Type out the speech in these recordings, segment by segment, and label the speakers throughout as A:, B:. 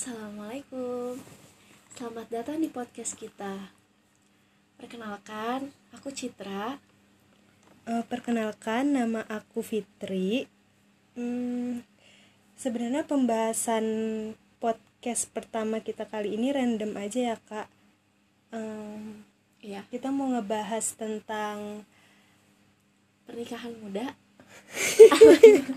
A: Assalamualaikum Selamat datang di podcast kita Perkenalkan, aku Citra
B: Uh, perkenalkan, nama aku Fitri. Hmm, sebenarnya pembahasan podcast pertama kita kali ini random aja ya kak. Um,
A: Iya,
B: kita mau ngebahas tentang
A: pernikahan muda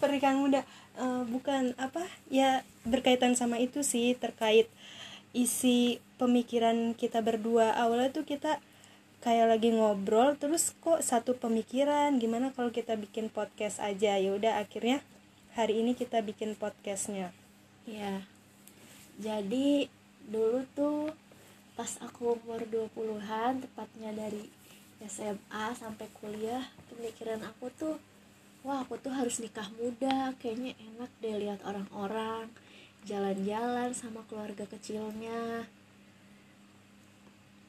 B: pernikahan muda. Uh, bukan apa ya berkaitan sama itu sih terkait isi pemikiran kita berdua. Awalnya tuh kita kayak lagi ngobrol terus kok satu pemikiran gimana kalau kita bikin podcast aja? Ya udah akhirnya hari ini kita bikin podcastnya.
A: Iya. Jadi dulu tuh pas aku umur 20-an Tepatnya dari SMA sampai kuliah Pemikiran aku tuh Wah aku tuh harus nikah muda Kayaknya enak deh lihat orang-orang Jalan-jalan sama keluarga kecilnya.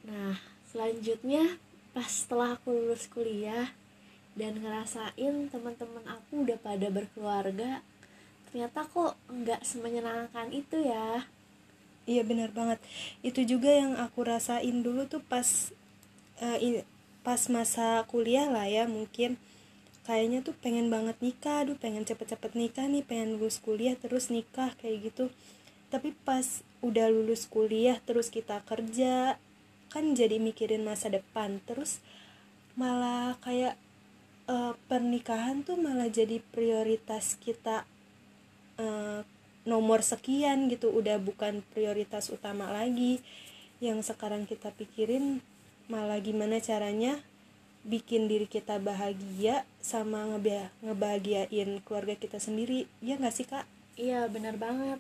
A: Nah selanjutnya pas setelah aku lulus kuliah Dan ngerasain teman-teman aku udah pada berkeluarga Ternyata kok nggak semenyenangkan itu ya.
B: Iya benar banget. Itu juga yang aku rasain dulu tuh pas i- pas masa kuliah lah ya mungkin kayaknya tuh pengen banget nikah, aduh pengen cepet-cepet nikah nih, pengen lulus kuliah terus nikah kayak gitu. Tapi pas udah lulus kuliah terus kita kerja kan jadi mikirin masa depan. Terus malah kayak eh, pernikahan tuh malah jadi prioritas kita eh, nomor sekian gitu. Udah bukan prioritas utama lagi. Yang sekarang kita pikirin malah gimana caranya bikin diri kita bahagia sama ngeba- ngebahagiain keluarga kita sendiri. Ya nggak sih kak?
A: Iya benar banget.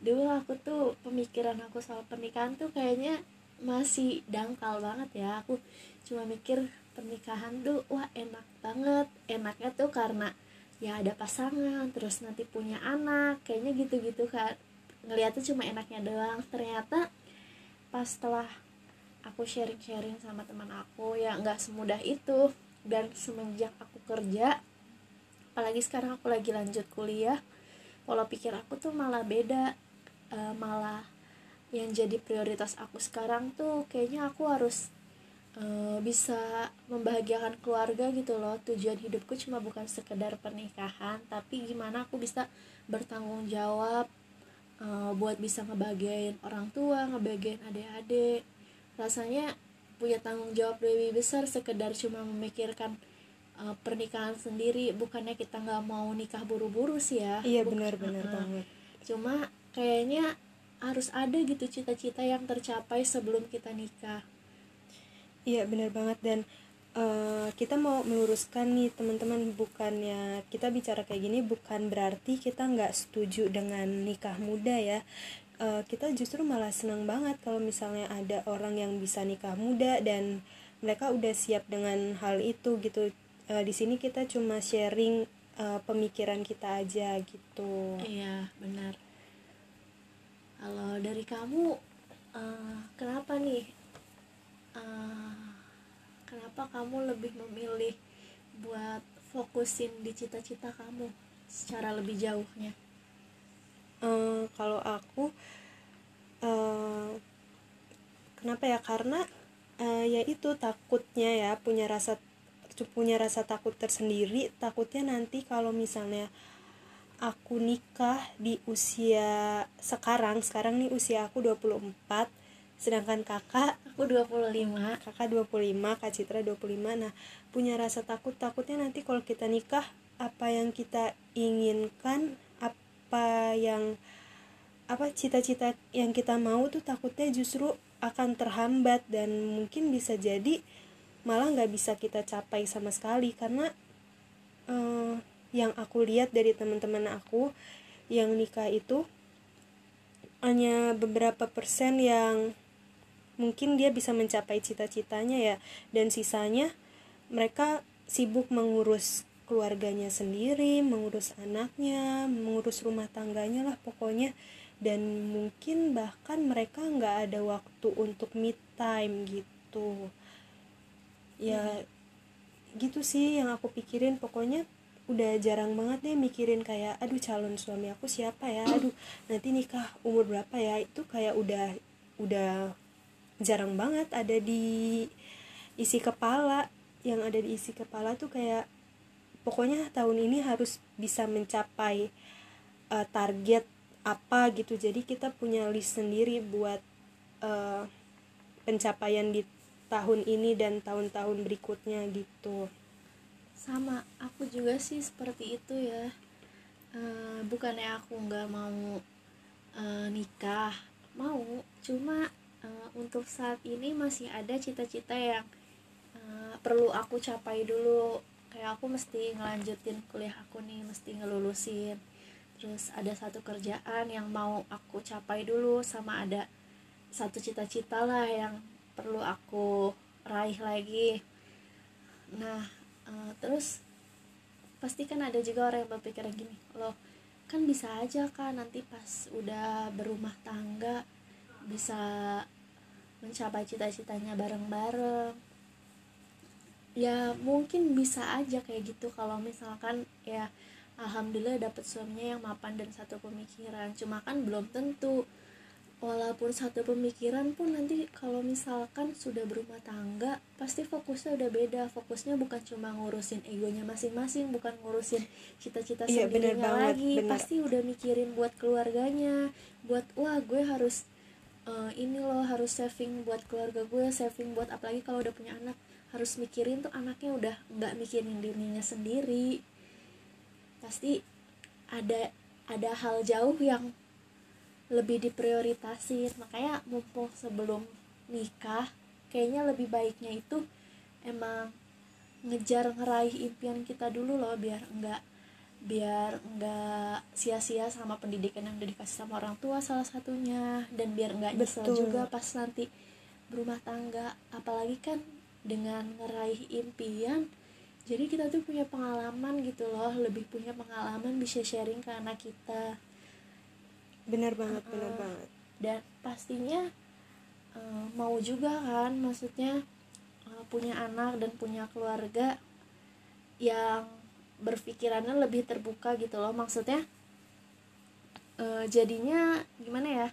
A: Dulu aku tuh pemikiran aku soal pernikahan tuh kayaknya masih dangkal banget ya. Aku cuma mikir pernikahan tuh wah enak banget. Enaknya tuh karena ya ada pasangan terus nanti punya anak. Kayaknya gitu-gitu kan ngeliatnya cuma enaknya doang. Ternyata pas setelah aku sharing-sharing sama teman aku ya nggak semudah itu. Dan semenjak aku kerja apalagi sekarang aku lagi lanjut kuliah pola pikir aku tuh malah beda. Eh, malah yang jadi prioritas aku sekarang tuh kayaknya aku harus eh, bisa membahagiakan keluarga gitu loh. Tujuan hidupku cuma bukan sekedar pernikahan tapi gimana aku bisa bertanggung jawab eh, buat bisa ngebahagiain orang tua ngebahagiain adik-adik rasanya punya tanggung jawab lebih besar sekedar cuma memikirkan eh, pernikahan sendiri. Bukannya kita nggak mau nikah buru-buru sih ya.
B: Iya benar-benar
A: Heeh.
B: banget.
A: Cuma kayaknya harus ada gitu cita-cita yang tercapai sebelum kita nikah.
B: Iya benar banget. Dan eh, kita mau meluruskan nih teman-teman bukannya kita bicara kayak gini bukan berarti kita nggak setuju dengan nikah muda ya Eh, kita justru malah senang banget kalau misalnya ada orang yang bisa nikah muda dan mereka udah siap dengan hal itu gitu. Eh, di sini kita cuma sharing eh, pemikiran kita aja gitu.
A: Iya benar. Kalau dari kamu eh, kenapa nih Eh, kenapa kamu lebih memilih buat fokusin di cita-cita kamu secara lebih jauhnya
B: Eh, kalau aku eh, kenapa ya? Karena eh, ya itu takutnya ya punya rasa punya rasa takut tersendiri. Takutnya nanti kalau misalnya aku nikah di usia sekarang sekarang nih usia aku 24 sedangkan kakak
A: aku 25
B: kakak 25 kak Citra 25 nah punya rasa takut takutnya nanti kalau kita nikah apa yang kita inginkan apa yang apa cita-cita yang kita mau tuh takutnya justru akan terhambat dan mungkin bisa jadi malah nggak bisa kita capai sama sekali. Karena eh, yang aku lihat dari teman-teman aku yang nikah itu hanya beberapa persen yang mungkin dia bisa mencapai cita-citanya ya. Dan sisanya mereka sibuk mengurus keluarganya sendiri, mengurus anaknya, mengurus rumah tangganya lah pokoknya. Dan mungkin bahkan mereka nggak ada waktu untuk me time gitu. Ya gitu sih yang aku pikirin. Pokoknya udah jarang banget deh mikirin kayak aduh calon suami aku siapa ya? Aduh nanti nikah umur berapa ya? Itu kayak udah udah jarang banget ada di isi kepala. Yang ada di isi kepala tuh kayak pokoknya tahun ini harus bisa mencapai uh, target apa gitu. Jadi kita punya list sendiri buat uh, pencapaian di tahun ini dan tahun-tahun berikutnya gitu.
A: Sama aku juga sih seperti itu ya. Uh, bukannya aku nggak mau uh, nikah mau. Cuma uh, untuk saat ini masih ada cita-cita yang uh, perlu aku capai dulu kayak aku mesti ngelanjutin kuliah aku nih mesti ngelulusin. Terus ada satu kerjaan yang mau aku capai dulu sama ada satu cita-cita lah yang perlu aku raih lagi. Nah uh, terus pasti kan ada juga orang yang berpikir gini loh kan bisa aja kan nanti pas udah berumah tangga bisa mencapai cita-citanya bareng-bareng ya mungkin bisa aja kayak gitu. Kalau misalkan ya alhamdulillah dapet suaminya yang mapan dan satu pemikiran. Cuma kan belum tentu. Walaupun satu pemikiran pun nanti kalau misalkan sudah berumah tangga pasti fokusnya udah beda. Fokusnya bukan cuma ngurusin egonya masing-masing bukan ngurusin cita-cita iya, sendirinya lagi. bener. pasti udah mikirin buat keluarganya buat wah gue harus uh, ini loh harus saving buat keluarga gue saving buat apalagi kalau udah punya anak harus mikirin tuh anaknya udah nggak mikirin dirinya sendiri. Pasti ada ada hal jauh yang lebih diprioritasin. Makanya mumpung sebelum nikah kayaknya lebih baiknya itu emang ngejar ngeraih impian kita dulu loh biar enggak biar enggak sia-sia sama pendidikan yang udah dikasih sama orang tua salah satunya. Dan biar enggak nyesel Betul. juga pas nanti berumah tangga. Apalagi kan dengan ngeraih impian jadi kita tuh punya pengalaman gitu loh lebih punya pengalaman bisa sharing ke anak kita.
B: Benar banget uh, benar banget.
A: Dan pastinya uh, mau juga kan maksudnya uh, punya anak dan punya keluarga yang berpikirannya lebih terbuka gitu loh. Maksudnya uh, jadinya gimana ya?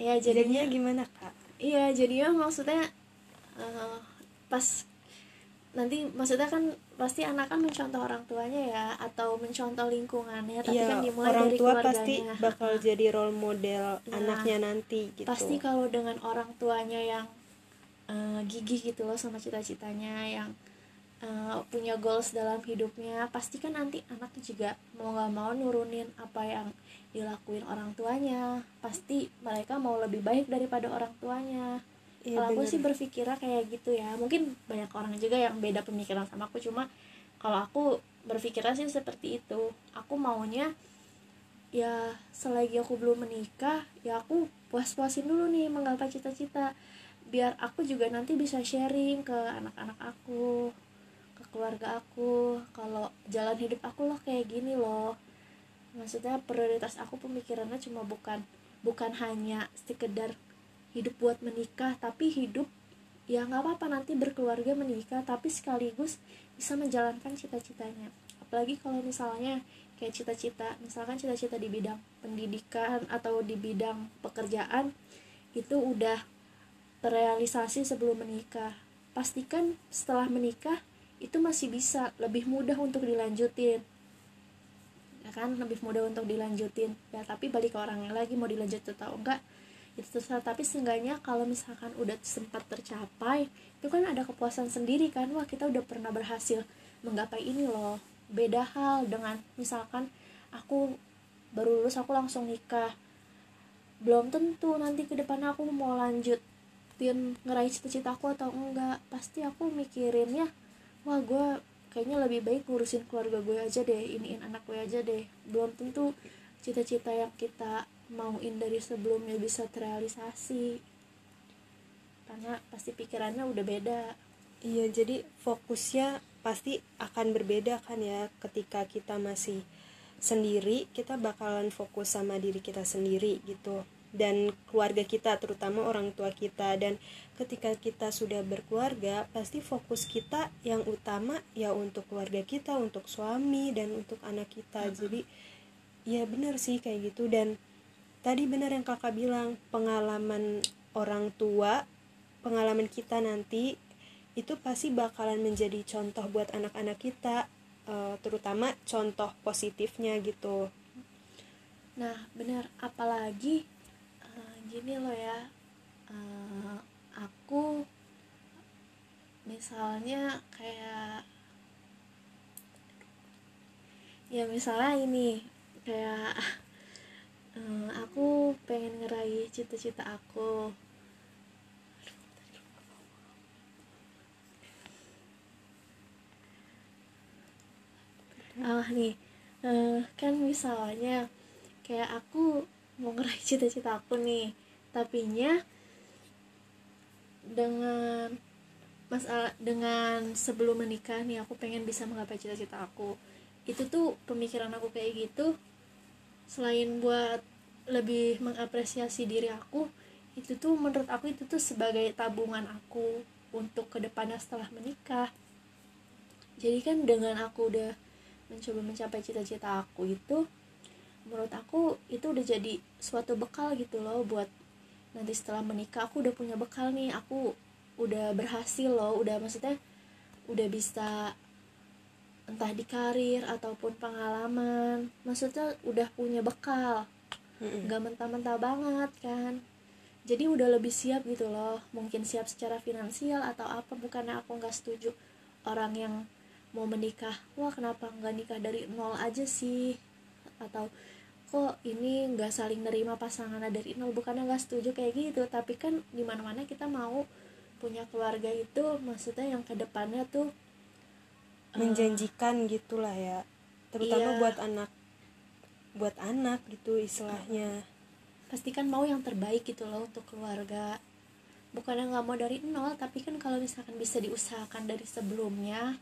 B: Ya jadinya, jadinya gimana kak
A: iya jadinya maksudnya uh, pas nanti maksudnya kan pasti anak kan mencontoh orang tuanya ya atau mencontoh lingkungannya tapi
B: ya,
A: kan dimulai
B: orang
A: dari
B: tua pasti bakal jadi role model nah, anaknya nanti gitu.
A: Pasti kalau dengan orang tuanya yang uh, gigih gitu loh sama cita-citanya yang uh, punya goals dalam hidupnya pasti kan nanti anaknya juga mau nggak mau nurunin apa yang dilakuin orang tuanya. Pasti mereka mau lebih baik daripada orang tuanya. Iya, kalau aku sih berpikirnya kayak gitu ya. Mungkin banyak orang juga yang beda pemikiran sama aku cuma kalau aku berpikirnya sih seperti itu. Aku maunya ya selagi aku belum menikah ya aku puas-puasin dulu nih menggapai cita-cita. Biar aku juga nanti bisa sharing ke anak-anak aku keluarga aku kalau jalan hidup aku loh kayak gini loh. Maksudnya prioritas aku pemikirannya cuma bukan bukan hanya sekedar hidup buat menikah tapi hidup ya nggak apa-apa nanti berkeluarga menikah tapi sekaligus bisa menjalankan cita-citanya. Apalagi kalau misalnya kayak cita-cita misalkan cita-cita di bidang pendidikan atau di bidang pekerjaan itu udah terrealisasi sebelum menikah. Pastikan setelah menikah itu masih bisa lebih mudah untuk dilanjutin. Ya kan? Lebih mudah untuk dilanjutin. Ya tapi balik ke orangnya lagi mau dilanjut atau enggak itu terserah. Tapi seenggaknya kalau misalkan udah sempat tercapai itu kan ada kepuasan sendiri kan? Wah kita udah pernah berhasil menggapai ini loh. Beda hal dengan misalkan aku baru lulus aku langsung nikah. Belum tentu nanti ke depan aku mau lanjutin ngeraih cita-cita aku atau enggak. Pasti aku mikirinnya wah gue kayaknya lebih baik ngurusin keluarga gue aja deh iniin anak gue aja deh. Belum tentu cita-cita yang kita mauin dari sebelumnya bisa terrealisasi. Karena pasti pikirannya udah beda.
B: Iya jadi fokusnya pasti akan berbeda kan ya. Ketika kita masih sendiri kita bakalan fokus sama diri kita sendiri gitu dan keluarga kita terutama orang tua kita. Dan ketika kita sudah berkeluarga pasti fokus kita yang utama ya untuk keluarga kita untuk suami dan untuk anak kita. Jadi ya benar sih kayak gitu. Dan tadi benar yang kakak bilang pengalaman orang tua pengalaman kita nanti itu pasti bakalan menjadi contoh buat anak-anak kita uh, terutama contoh positifnya gitu.
A: Nah benar. Apalagi gini loh ya uh, aku misalnya kayak ya misalnya ini kayak um, aku pengen ngeraih cita-cita aku. Ah nih uh, kan misalnya kayak aku mau ngeraih cita-cita aku nih tapi nya dengan masalah dengan sebelum menikah nih aku pengen bisa menggapai cita-cita aku. Itu tuh pemikiran aku kayak gitu. Selain buat lebih mengapresiasi diri aku itu tuh menurut aku itu tuh sebagai tabungan aku untuk ke depannya setelah menikah. Jadi kan dengan aku udah mencoba mencapai cita-cita aku itu menurut aku itu udah jadi suatu bekal gitu loh buat nanti setelah menikah aku udah punya bekal nih. Aku udah berhasil loh. Udah maksudnya udah bisa entah di karir ataupun pengalaman. Maksudnya udah punya bekal. Nggak mentah-mentah banget kan? Jadi udah lebih siap gitu loh. Mungkin siap secara finansial atau apa bukannya aku nggak setuju orang yang mau menikah. Wah kenapa nggak nikah dari nol aja sih? Atau kok ini nggak saling nerima pasangannya dari nol bukannya nggak setuju kayak gitu. Tapi kan di mana mana kita mau punya keluarga itu maksudnya yang ke depannya tuh
B: eh, menjanjikan uh, gitulah ya. Terutama iya, buat anak buat anak gitu istilahnya.
A: Pasti kan mau yang terbaik gitu loh untuk keluarga. Bukannya nggak mau dari nol tapi kan kalau misalkan bisa diusahakan dari sebelumnya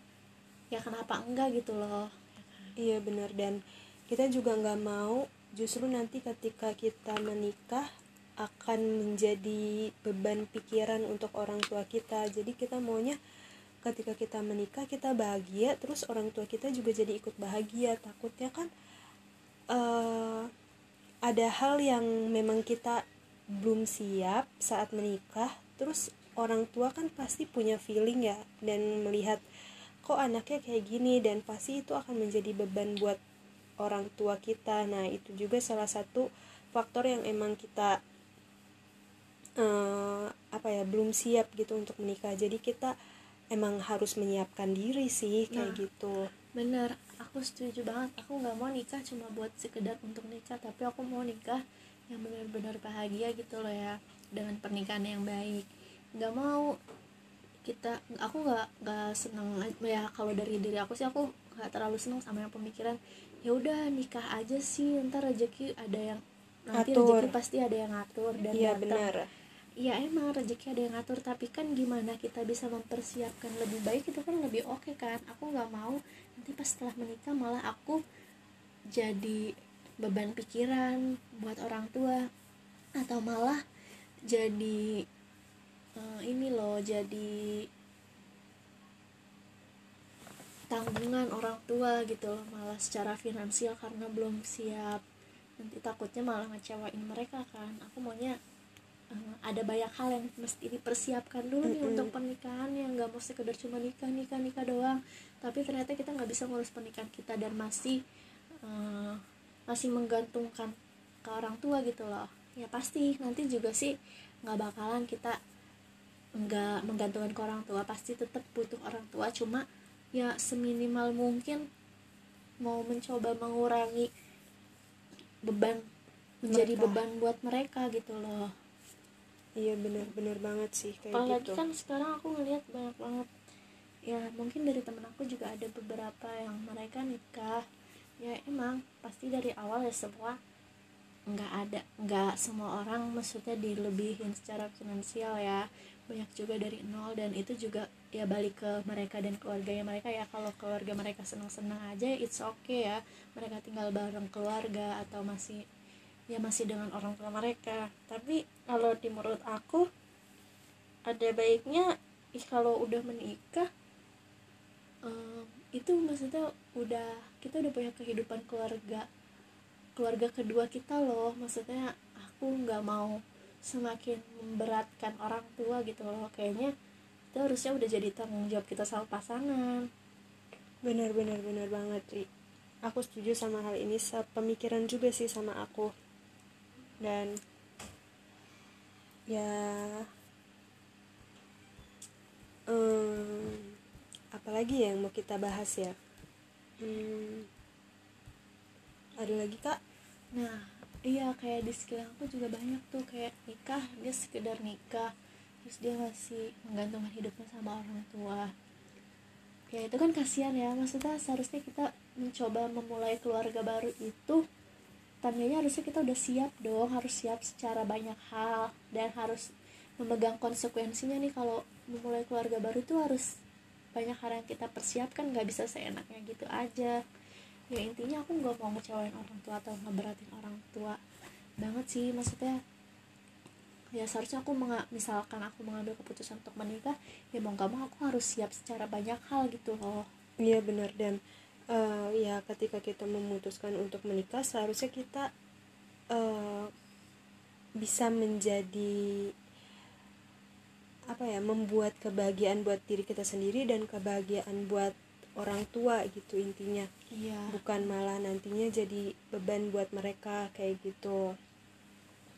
A: ya kenapa enggak gitu loh.
B: Iya benar. Dan kita juga nggak mau justru nanti ketika kita menikah akan menjadi beban pikiran untuk orang tua kita. Jadi kita maunya ketika kita menikah kita bahagia terus orang tua kita juga jadi ikut bahagia. Takutnya kan uh, ada hal yang memang kita belum siap saat menikah terus orang tua kan pasti punya feeling ya dan melihat kok anaknya kayak gini? Dan pasti itu akan menjadi beban buat orang tua kita. Nah itu juga salah satu faktor yang emang kita uh, apa ya belum siap gitu untuk menikah. Jadi kita emang harus menyiapkan diri sih kayak nah, gitu.
A: bener. Aku setuju banget. Aku nggak mau nikah cuma buat sekedar untuk nikah tapi aku mau nikah yang benar-benar bahagia gitu loh ya dengan pernikahan yang baik. Nggak mau kita aku nggak nggak seneng ya kalau dari diri aku sih aku nggak terlalu seneng sama yang pemikiran ya udah nikah aja sih ntar rezeki ada yang nanti rezeki pasti ada yang ngatur dan
B: iya benar.
A: Ya emang rezeki ada yang ngatur tapi kan gimana kita bisa mempersiapkan lebih baik itu kan lebih oke okay, kan? Aku nggak mau nanti pas setelah menikah malah aku jadi beban pikiran buat orang tua atau malah jadi uh, ini loh jadi tanggungan orang tua gitu loh malah secara finansial karena belum siap. Nanti takutnya malah ngecewain mereka kan. Aku maunya uh, ada banyak hal yang mesti dipersiapkan dulu nih mm -hmm. untuk pernikahan yang nggak mau sekedar cuma nikah nikah nikah doang. Tapi ternyata kita nggak bisa ngurus pernikahan kita dan masih uh, masih menggantungkan ke orang tua gitu loh. Ya pasti nanti juga sih nggak bakalan kita nggak menggantungkan ke orang tua. Pasti tetap butuh orang tua. Cuma ya seminimal mungkin mau mencoba mengurangi beban menjadi mereka. beban buat mereka gitu loh
B: iya benar-benar banget sih
A: kayak apalagi gitu. kan sekarang aku ngelihat banyak banget ya mungkin dari temen aku juga ada beberapa yang mereka nikah ya emang pasti dari awal ya semua nggak ada nggak semua orang maksudnya dilebihin secara finansial ya banyak juga dari nol dan itu juga ya balik ke mereka dan keluarganya mereka ya. Kalau keluarga mereka senang-senang aja it's okay ya. Mereka tinggal bareng keluarga atau masih ya masih dengan orang tua mereka. Tapi kalau di menurut aku ada baiknya ih kalau udah menikah em, itu maksudnya udah kita udah punya kehidupan keluarga keluarga kedua kita loh. Maksudnya aku nggak mau semakin memberatkan orang tua gitu loh. Kayaknya itu harusnya udah jadi tanggung jawab kita sama pasangan.
B: Benar benar benar banget Ri. Aku setuju sama hal ini pemikiran juga sih sama aku. Dan ya um, apalagi ya yang mau kita bahas ya? Hmm, ada lagi kak?
A: Nah iya kayak di sekitar aku juga banyak tuh kayak nikah dia sekedar nikah terus dia masih menggantungkan hidupnya sama orang tua. Ya itu kan kasihan ya. Maksudnya seharusnya kita mencoba memulai keluarga baru itu tandanya harusnya kita udah siap dong harus siap secara banyak hal dan harus memegang konsekuensinya nih. Kalau memulai keluarga baru itu harus banyak hal yang kita persiapkan nggak bisa seenaknya gitu aja. Ya intinya aku nggak mau ngecewain orang tua atau ngeberatin orang tua banget sih. Maksudnya ya seharusnya aku menga misalkan aku mengambil keputusan untuk menikah ya mau gak mau aku harus siap secara banyak hal gitu loh.
B: Iya benar. Dan uh, ya ketika kita memutuskan untuk menikah seharusnya kita uh, bisa menjadi apa ya membuat kebahagiaan buat diri kita sendiri dan kebahagiaan buat orang tua gitu intinya.
A: Iya.
B: Bukan malah nantinya jadi beban buat mereka kayak gitu.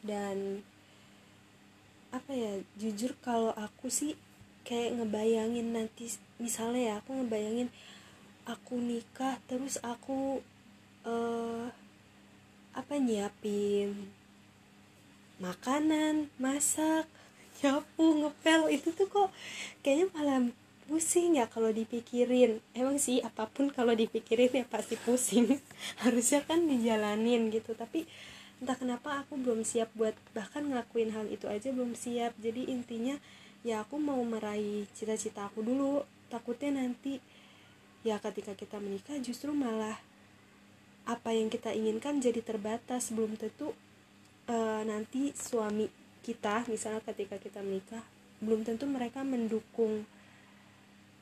B: Dan apa ya jujur kalau aku sih kayak ngebayangin nanti misalnya ya aku ngebayangin aku nikah terus aku uh, apa nyiapin makanan masak nyapu ngepel itu tuh kok kayaknya malah pusing ya kalau dipikirin. Emang sih apa pun kalau dipikirin ya pasti pusing. Harusnya kan dijalanin gitu tapi entah kenapa aku belum siap buat bahkan ngelakuin hal itu aja belum siap. Jadi intinya ya aku mau meraih cita-cita aku dulu. Takutnya nanti ya ketika kita menikah justru malah apa yang kita inginkan jadi terbatas. Belum tentu uh, nanti suami kita misalnya ketika kita menikah belum tentu mereka mendukung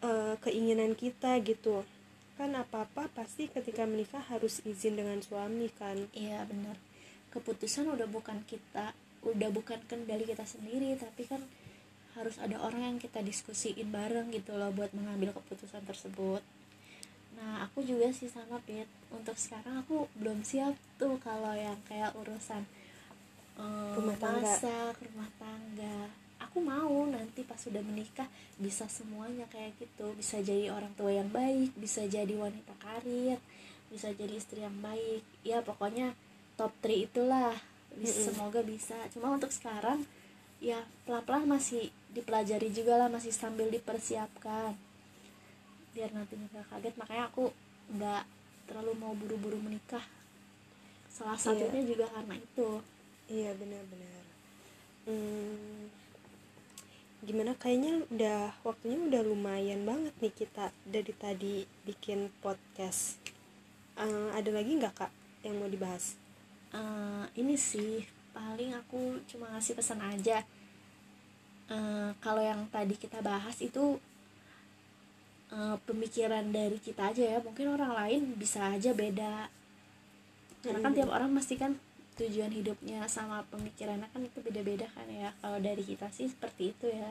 B: uh, keinginan kita gitu. Kan apa apa pasti ketika menikah harus izin dengan suami kan?
A: Iya benar keputusan udah bukan kita udah bukan kendali kita sendiri tapi kan harus ada orang yang kita diskusiin bareng gitu loh buat mengambil keputusan tersebut. Nah aku juga sih sama Pit. Untuk sekarang aku belum siap tuh kalau yang kayak urusan um,
B: rumah tangga.
A: masak rumah tangga. Aku mau nanti pas sudah menikah bisa semuanya kayak gitu. Bisa jadi orang tua yang baik bisa jadi wanita karir bisa jadi istri yang baik. Ya pokoknya top 3 itulah. Bisa, mm -hmm. semoga bisa. Cuma untuk sekarang ya pelan-pelan masih dipelajari juga lah masih sambil dipersiapkan. Biar nanti nggak kaget. Makanya aku nggak terlalu mau buru-buru menikah. Salah iya. satunya iya. juga karena itu.
B: Iya benar-benar. Hmm, gimana? Kayaknya udah waktunya udah lumayan banget nih kita dari tadi bikin podcast. Uh, ada lagi nggak kak yang mau dibahas
A: uh, ini sih paling aku cuma ngasih pesan aja. Uh, kalau yang tadi kita bahas itu uh, pemikiran dari kita aja ya. Mungkin orang lain bisa aja beda. Karena kan tiap orang pasti kan tujuan hidupnya sama pemikirannya kan itu beda-beda kan ya. Kalau dari kita sih seperti itu ya.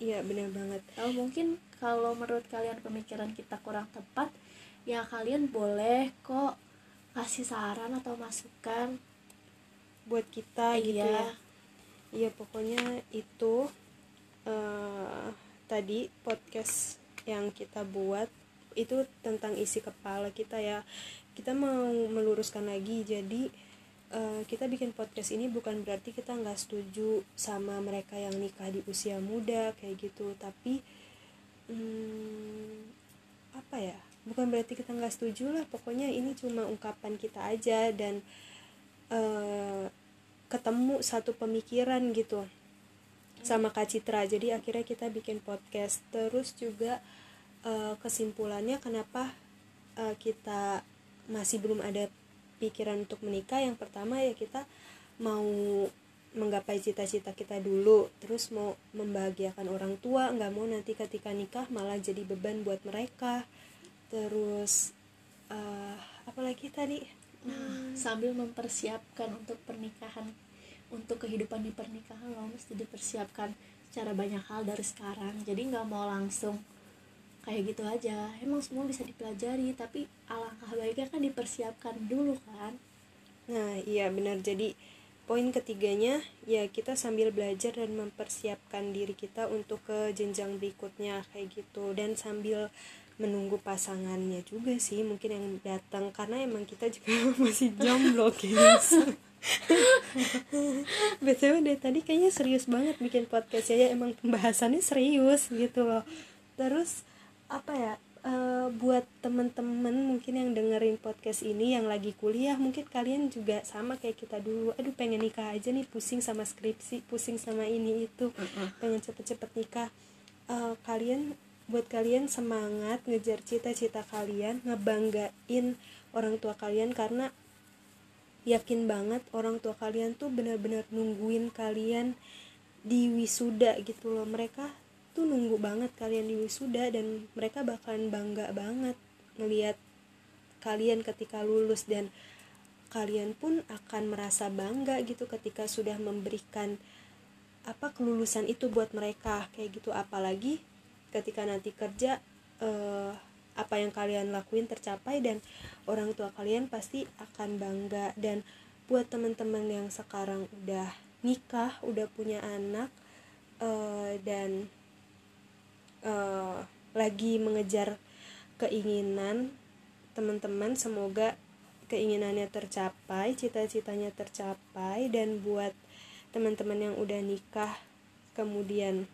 B: Iya benar banget.
A: Kalau mungkin kalau menurut kalian pemikiran kita kurang tepat ya kalian boleh kok kasih saran atau masukan
B: buat kita iya. gitu ya. Iya pokoknya itu uh, tadi podcast yang kita buat itu tentang isi kepala kita ya. Kita mau meluruskan lagi jadi uh, kita bikin podcast ini bukan berarti kita nggak setuju sama mereka yang nikah di usia muda kayak gitu. Tapi hmm, apa ya bukan berarti kita nggak setuju lah. Pokoknya ini cuma ungkapan kita aja dan uh, ketemu satu pemikiran gitu sama Kak Citra. Jadi akhirnya kita bikin podcast. Terus juga uh, kesimpulannya kenapa uh, kita masih belum ada pikiran untuk menikah. Yang pertama ya kita mau menggapai cita-cita kita dulu. Terus mau membahagiakan orang tua. Nggak mau nanti ketika nikah malah jadi beban buat mereka terus uh, apalagi tadi?
A: Nah sambil mempersiapkan untuk pernikahan untuk kehidupan di pernikahan lo mesti dipersiapkan secara banyak hal dari sekarang. Jadi nggak mau langsung kayak gitu aja. Emang semua bisa dipelajari tapi alangkah baiknya kan dipersiapkan dulu kan?
B: Nah iya benar. Jadi poin ketiganya ya kita sambil belajar dan mempersiapkan diri kita untuk ke jenjang berikutnya kayak gitu. Dan sambil menunggu pasangannya juga sih mungkin yang datang karena emang kita juga masih jomblo guys. Btw dari tadi kayaknya serius banget bikin podcast ya emang pembahasannya serius gitu loh. Terus apa ya uh, buat temen-temen mungkin yang dengerin podcast ini yang lagi kuliah mungkin kalian juga sama kayak kita dulu. Aduh pengen nikah aja nih pusing sama skripsi pusing sama ini itu. Pengen cepet-cepet nikah. Uh, kalian buat kalian semangat ngejar cita-cita kalian ngebanggain orang tua kalian karena yakin banget orang tua kalian tuh benar-benar nungguin kalian di wisuda gitu loh. Mereka tuh nunggu banget kalian di wisuda dan mereka bakalan bangga banget ngelihat kalian ketika lulus dan kalian pun akan merasa bangga gitu ketika sudah memberikan apa kelulusan itu buat mereka kayak gitu. Apalagi ketika nanti kerja eh, apa yang kalian lakuin tercapai dan orang tua kalian pasti akan bangga. Dan buat teman-teman yang sekarang udah nikah udah punya anak eh, dan uh, lagi mengejar keinginan teman-teman semoga keinginannya tercapai cita-citanya tercapai. Dan buat teman-teman yang udah nikah kemudian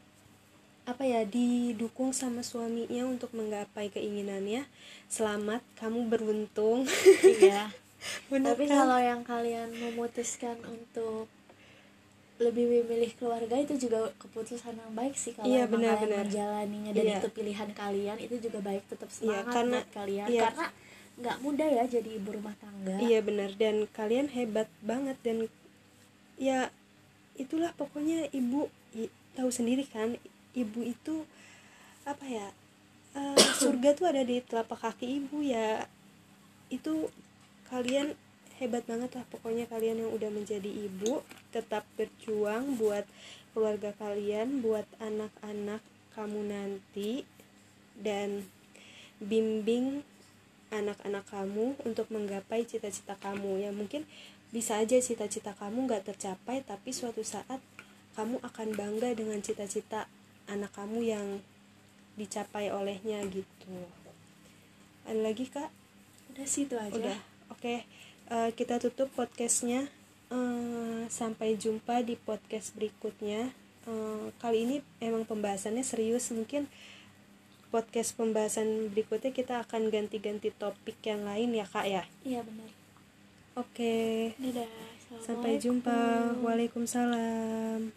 B: apa ya didukung sama suaminya untuk menggapai keinginannya selamat kamu beruntung
A: iya tapi kan? kalau yang kalian memutuskan untuk lebih memilih keluarga itu juga keputusan yang baik sih kalau
B: iya, benar,
A: kalian
B: benar.
A: menjalaninya dan iya. itu pilihan kalian itu juga baik tetap iya, semangat iya, karena, buat kalian iya. karena nggak mudah ya jadi ibu rumah tangga
B: iya benar dan kalian hebat banget dan ya itulah pokoknya ibu tahu sendiri kan ibu itu apa ya uh, surga tuh ada di telapak kaki ibu ya. Itu kalian hebat banget lah pokoknya kalian yang udah menjadi ibu tetap berjuang buat keluarga kalian buat anak-anak kamu nanti dan bimbing anak-anak kamu untuk menggapai cita-cita kamu. Ya mungkin bisa aja cita-cita kamu gak tercapai tapi suatu saat kamu akan bangga dengan cita-cita anak kamu yang dicapai olehnya gitu. Ada lagi kak?
A: Udah sih itu aja.
B: Udah. Oke okay uh, kita tutup podcastnya. Uh, sampai jumpa di podcast berikutnya. Uh, kali ini emang pembahasannya serius. Mungkin podcast pembahasan berikutnya kita akan ganti-ganti topik yang lain ya kak ya?
A: Iya benar.
B: Oke. Okay. sampai jumpa. Waalaikumsalam